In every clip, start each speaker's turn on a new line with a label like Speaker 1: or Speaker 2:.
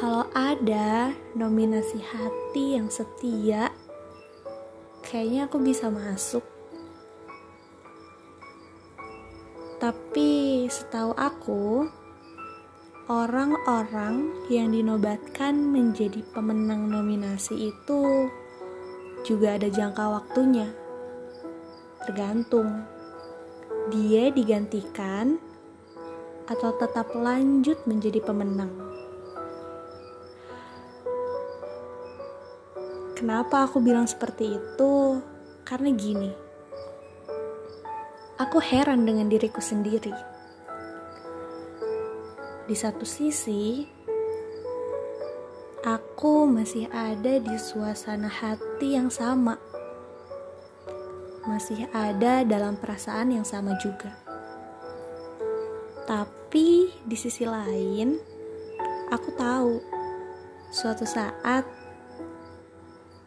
Speaker 1: Kalau ada nominasi hati yang setia, kayaknya aku bisa masuk. Tapi setahu aku, orang-orang yang dinobatkan menjadi pemenang nominasi itu juga ada jangka waktunya. Tergantung dia digantikan atau tetap lanjut menjadi pemenang. Kenapa aku bilang seperti itu? Karena gini aku heran dengan diriku sendiri. Di satu sisi, aku masih ada di suasana hati yang sama, masih ada dalam perasaan yang sama juga. Tapi di sisi lain, aku tahu suatu saat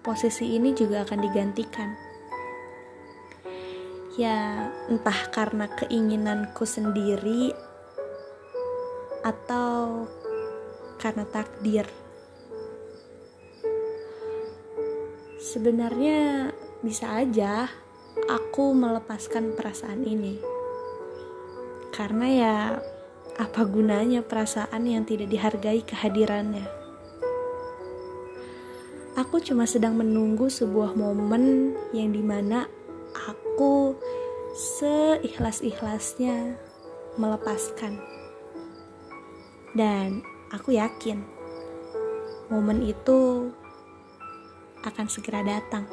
Speaker 1: posisi ini juga akan digantikan ya entah karena keinginanku sendiri atau karena takdir. Sebenarnya bisa aja aku melepaskan perasaan ini. Karena ya apa gunanya perasaan yang tidak dihargai kehadirannya? Aku cuma sedang menunggu sebuah momen yang di mana aku seikhlas-ikhlasnya melepaskan. Dan aku yakin momen itu akan segera datang.